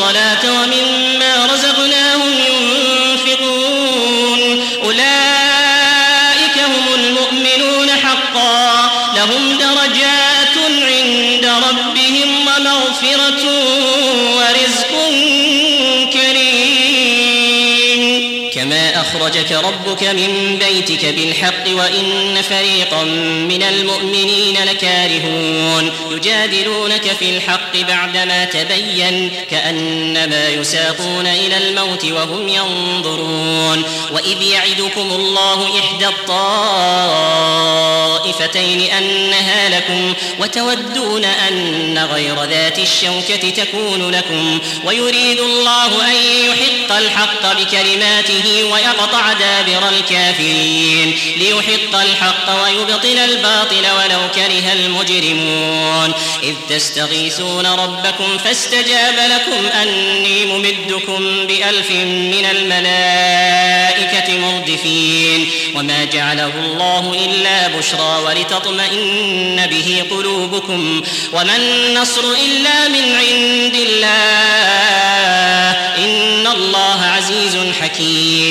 الصلاة كما أخرجك ربك من بيتك بالحق وإن فريقا من المؤمنين لكارهون. يجادلونك في الحق بعدما تبين كأنما يساقون إلى الموت وهم ينظرون. وإذ يعدكم الله إحدى الطائفتين أنها لكم وتودون أن غير ذات الشوكة تكون لكم. ويريد الله أن يحق الحق بكلماته ويقطع دابر الكافرين ليحق الحق ويبطل الباطل ولو كره المجرمون. إذ تستغيثون ربكم فاستجاب لكم أني ممدكم بألف من الملائكة مردفين. وما جعله الله إلا بشرى ولتطمئن به قلوبكم. وما النصر إلا من عند الله. إن الله عزيز حكيم.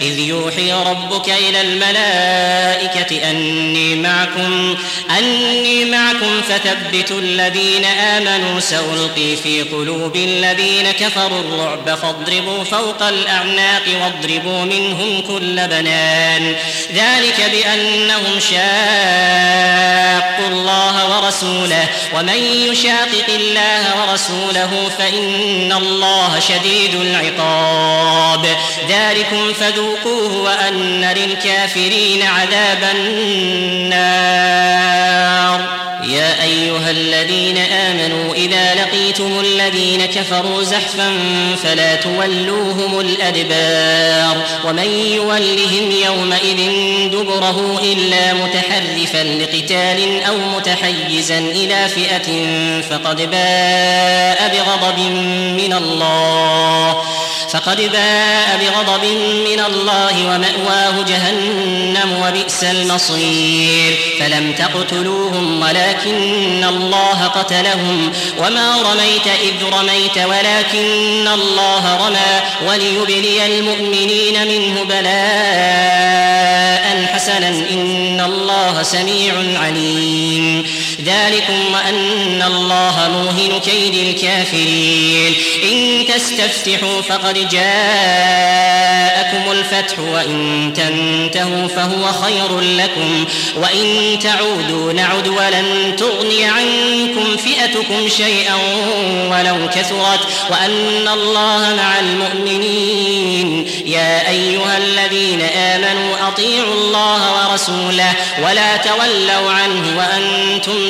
إذ يوحي ربك إلى الملائكة أني معكم أني معكم فثبتوا الذين آمنوا سألقي في قلوب الذين كفروا الرعب فاضربوا فوق الأعناق واضربوا منهم كل بنان. ذلك بأنهم شاقوا الله ورسوله ومن يشاقق الله ورسوله فإن الله شديد العقاب. ذلكم فذوقوه وأن للكافرين عذاب النار. يا أيها الذين آمنوا إذا لقيتم الذين كفروا زحفا فلا تولوهم الأدبار ومن يولهم يومئذ دبره إلا متحرفا لقتال أو متحيزا إلى فئة فقد باء بغضب من الله فقد باء بغضب من الله ومأواه جهنم وبئس المصير فلم تقتلوهم ولكن الله قتلهم وما رميت إذ رميت ولكن الله رمى وليبلي المؤمنين منه بلاء حسنا إن الله سميع عليم ذلكم وأن الله موهن كيد الكافرين. إن تستفتحوا فقد جاءكم الفتح وإن تنتهوا فهو خير لكم. وإن تعودوا نعد ولن تغني عنكم فئتكم شيئا ولو كثرت. وأن الله مع المؤمنين. يا أيها الذين آمنوا أطيعوا الله ورسوله ولا تولوا عنه وأنتم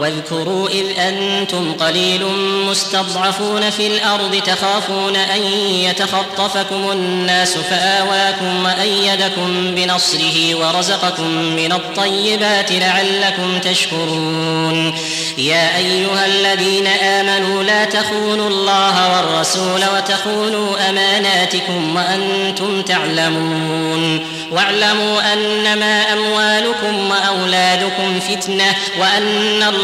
واذكروا إذ أنتم قليل مستضعفون في الأرض تخافون أن يتخطفكم الناس فآواكم وأيدكم بنصره ورزقكم من الطيبات لعلكم تشكرون. يا أيها الذين آمنوا لا تخونوا الله والرسول وتخونوا أماناتكم وأنتم تعلمون. واعلموا أنما أموالكم وأولادكم فتنة وأن الله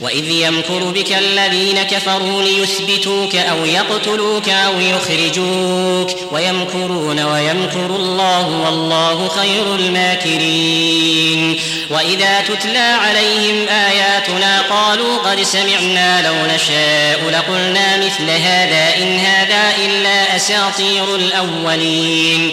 وإذ يمكر بك الذين كفروا ليثبتوك أو يقتلوك أو يخرجوك ويمكرون ويمكر الله والله خير الماكرين وإذا تتلى عليهم آياتنا قالوا قد سمعنا لو نشاء لقلنا مثل هذا إن هذا إلا أساطير الأولين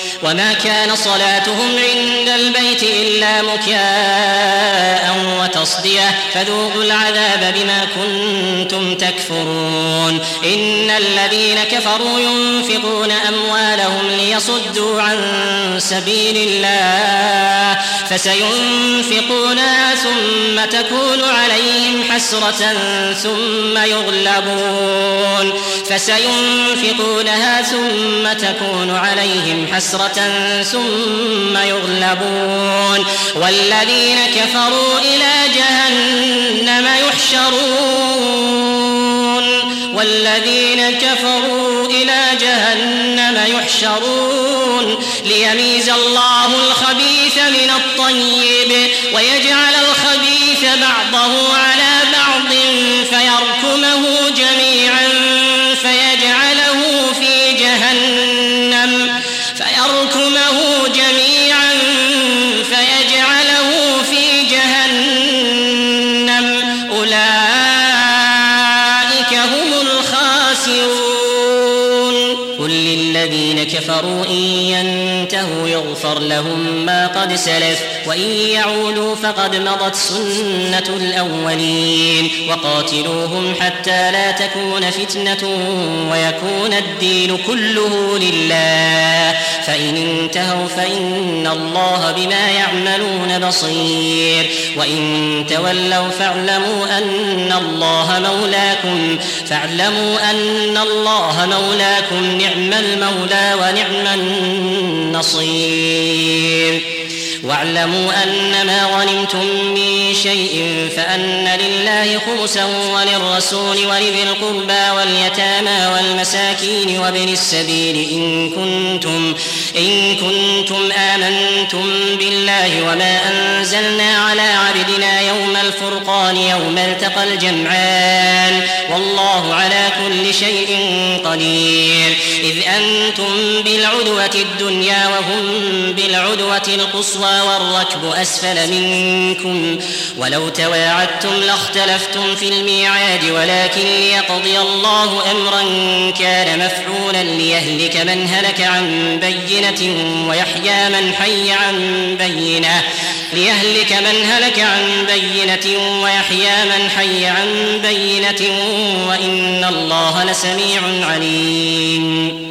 وما كان صلاتهم عند البيت إلا مكاء وتصدية. فذوقوا العذاب بما كنتم تكفرون. إن الذين كفروا ينفقون أموالهم ليصدوا عن سبيل الله. فسينفقونها ثم تكون عليهم حسرة ثم يغلبون. فسينفقونها ثم تكون عليهم حسرة ثم يغلبون والذين كفروا إلى جهنم يحشرون والذين كفروا إلى جهنم يحشرون ليميز الله الخبيث من الطيب ويجعل الخبيث بعضه على كفروا إن ينتهوا يغفر لهم ما قد سلف وإن يعودوا فقد مضت سنة الأولين وقاتلوهم حتى لا تكون فتنة ويكون الدين كله لله فإن انتهوا فإن الله بما يعملون بصير وإن تولوا فاعلموا أن الله مولاكم فاعلموا أن الله مولاكم نعم المولى ونعم النصير. واعلموا أن ما غنمتم من شيء فأن لله خمسا وللرسول ولذي القربى واليتامى والمساكين وابن السبيل إن كنتم إن كنتم آمنتم بالله وما أنزلنا على عبدنا يوم الفرقان يوم التقى الجمعان والله على كل شيء قدير إذ أنتم بالعدوة الدنيا وهم بالعدوة القصوى والركب أسفل منكم ولو تواعدتم لاختلفتم في الميعاد ولكن ليقضي الله أمرا كان مفعولا ليهلك من هلك عن بينة ويحيى من حي عن بينة. ليهلك من هلك عن بينة ويحيى من حي عن بينة. وإن الله لسميع عليم.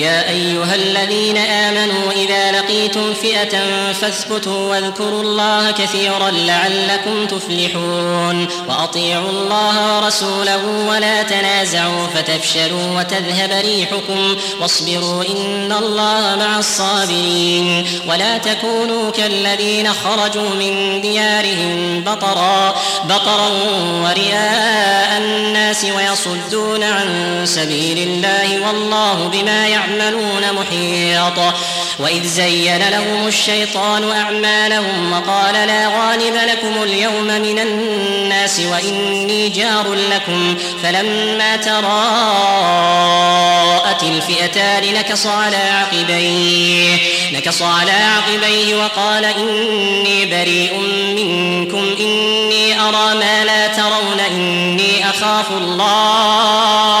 يا أيها الذين آمنوا إذا لقيتم فئة فاثبتوا واذكروا الله كثيرا لعلكم تفلحون وأطيعوا الله ورسوله ولا تنازعوا فتفشلوا وتذهب ريحكم واصبروا إن الله مع الصابرين ولا تكونوا كالذين خرجوا من ديارهم بطرا بطرا ورئاء الناس ويصدون عن سبيل الله والله بما يعملون محيط وإذ زين لهم الشيطان أعمالهم وقال لا غالب لكم اليوم من الناس وإني جار لكم فلما تراءت الفئتان نكص على عقبيه نكص على عقبيه وقال إني بريء منكم إني أرى ما لا ترون إني أخاف الله.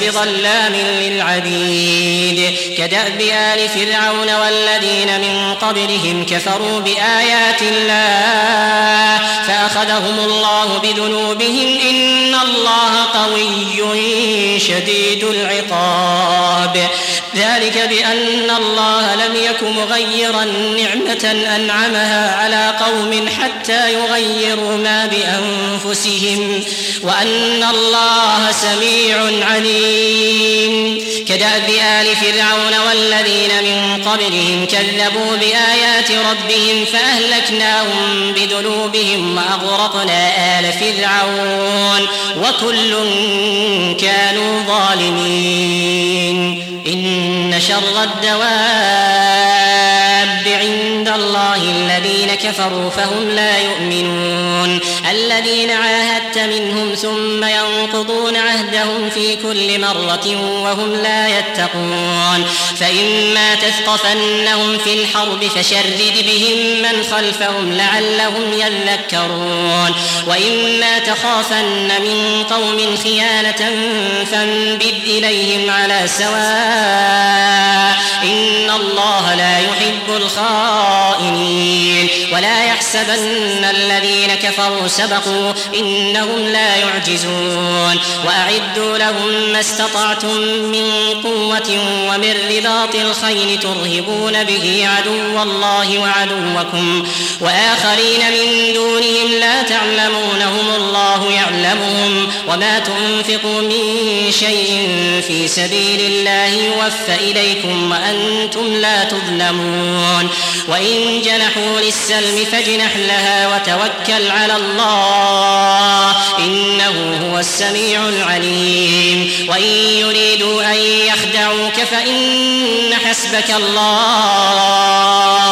بظلام للعبيد. كدأب آل فرعون والذين من قبلهم كفروا بآيات الله فأخذهم الله بذنوبهم إن الله قوي شديد العقاب. ذلك بأن الله لم يك مغيرا نعمة أنعمها على قوم حتى يغيروا ما بأنفسهم وأن الله سميع عليم. كدأب آل فرعون والذين من قبلهم كذبوا بآيات ربهم فأهلكناهم بذنوبهم وأغرقنا آل فرعون وكل كانوا ظالمين. إن شر الدواب كفروا فهم لا يؤمنون. الذين عاهدت منهم ثم ينقضون عهدهم في كل مرة وهم لا يتقون. فإما تثقفنهم في الحرب فشرد بهم من خلفهم لعلهم يذكرون. وإما تخافن من قوم خيانة فانبذ إليهم على سواء إن الله لا يحب الخائنين. ولا يحسبن الذين كفروا سبقوا إنهم لا يعجزون وأعدوا لهم ما استطعتم من قوة ومن رباط الخيل ترهبون به عدو الله وعدوكم وآخرين من دونهم لا تعلمونهم الله يعلمهم وما تنفقوا من شيء في سبيل الله يوفى إليكم وأنتم لا تظلمون وإن جنحوا للسلم فاجنح لها وتوكل على الله. إنه هو السميع العليم. وإن يريدوا أن يخدعوك فإن حسبك الله.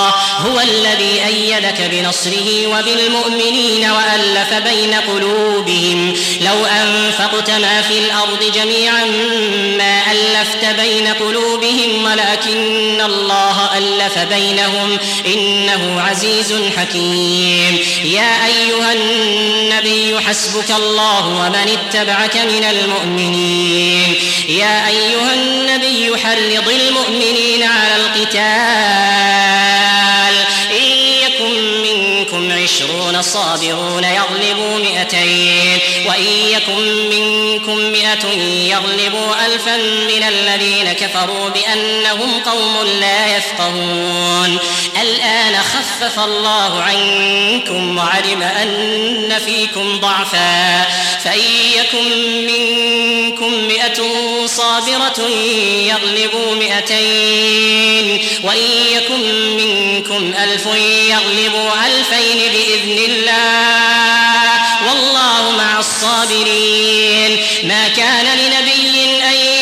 الذي أيدك بنصره وبالمؤمنين وألف بين قلوبهم. لو أنفقت ما في الأرض جميعا ما ألفت بين قلوبهم ولكن الله ألف بينهم. إنه عزيز حكيم. يا أيها النبي حسبك الله ومن اتبعك من المؤمنين. يا أيها النبي حرض المؤمنين على القتال. عشرون صابرون يغلبوا مئتين وإن يكن منكم مئة يغلبوا ألفا من الذين كفروا بأنهم قوم لا يفقهون. الآن خفف الله عنكم وعلم أن فيكم ضعفا. فإن يكن منكم مئة صابرة يغلبوا مئتين وإن يكن منكم ألف يغلبوا ألفين بإذن الله. والله مع الصابرين. ما كان لنبي أن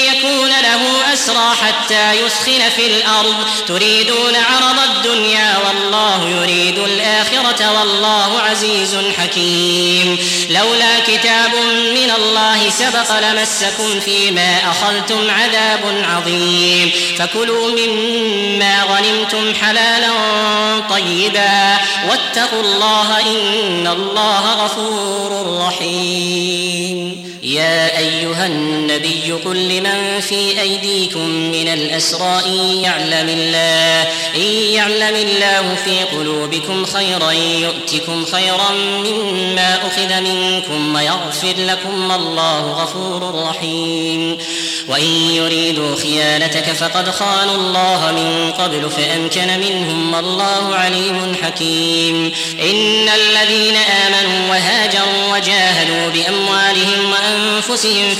له أسرى حتى يسخن في الأرض. تريدون عرض الدنيا والله يريد الآخرة والله عزيز حكيم. لولا كتاب من الله سبق لمسكم فيما أخذتم عذاب عظيم. فكلوا مما غنمتم حلالا طيبا. واتقوا الله إن الله غفور رحيم. يا أيها النبي قل لمن في أيديكم من الأسرى إن يعلم الله إن يعلم الله في قلوبكم خيرا يؤتكم خيرا مما أخذ منكم ويغفر لكم الله غفور رحيم. وإن يريدوا خيانتك فقد خانوا الله من قبل فأمكن منهم والله عليم حكيم. إن الذين آمنوا وهاجروا وجاهدوا بأموالهم وأنفسهم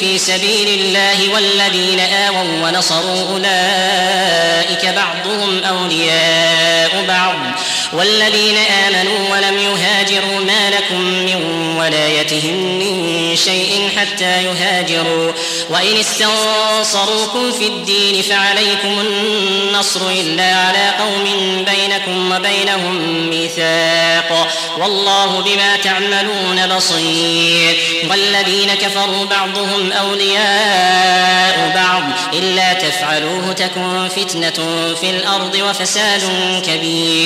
في سبيل الله والذين آووا ونصروا أولئك بعضهم أولياء بعض والذين آمنوا ولم يهاجروا ما لكم من ولايتهم من شيء حتى يهاجروا. وإن استنصروكم في الدين فعليكم النصر إلا على قوم بينكم وبينهم ميثاق. والله بما تعملون بصير. والذين كفروا بعضهم أولياء بعض. إلا تفعلوه تكن فتنة في الأرض وفساد كبير.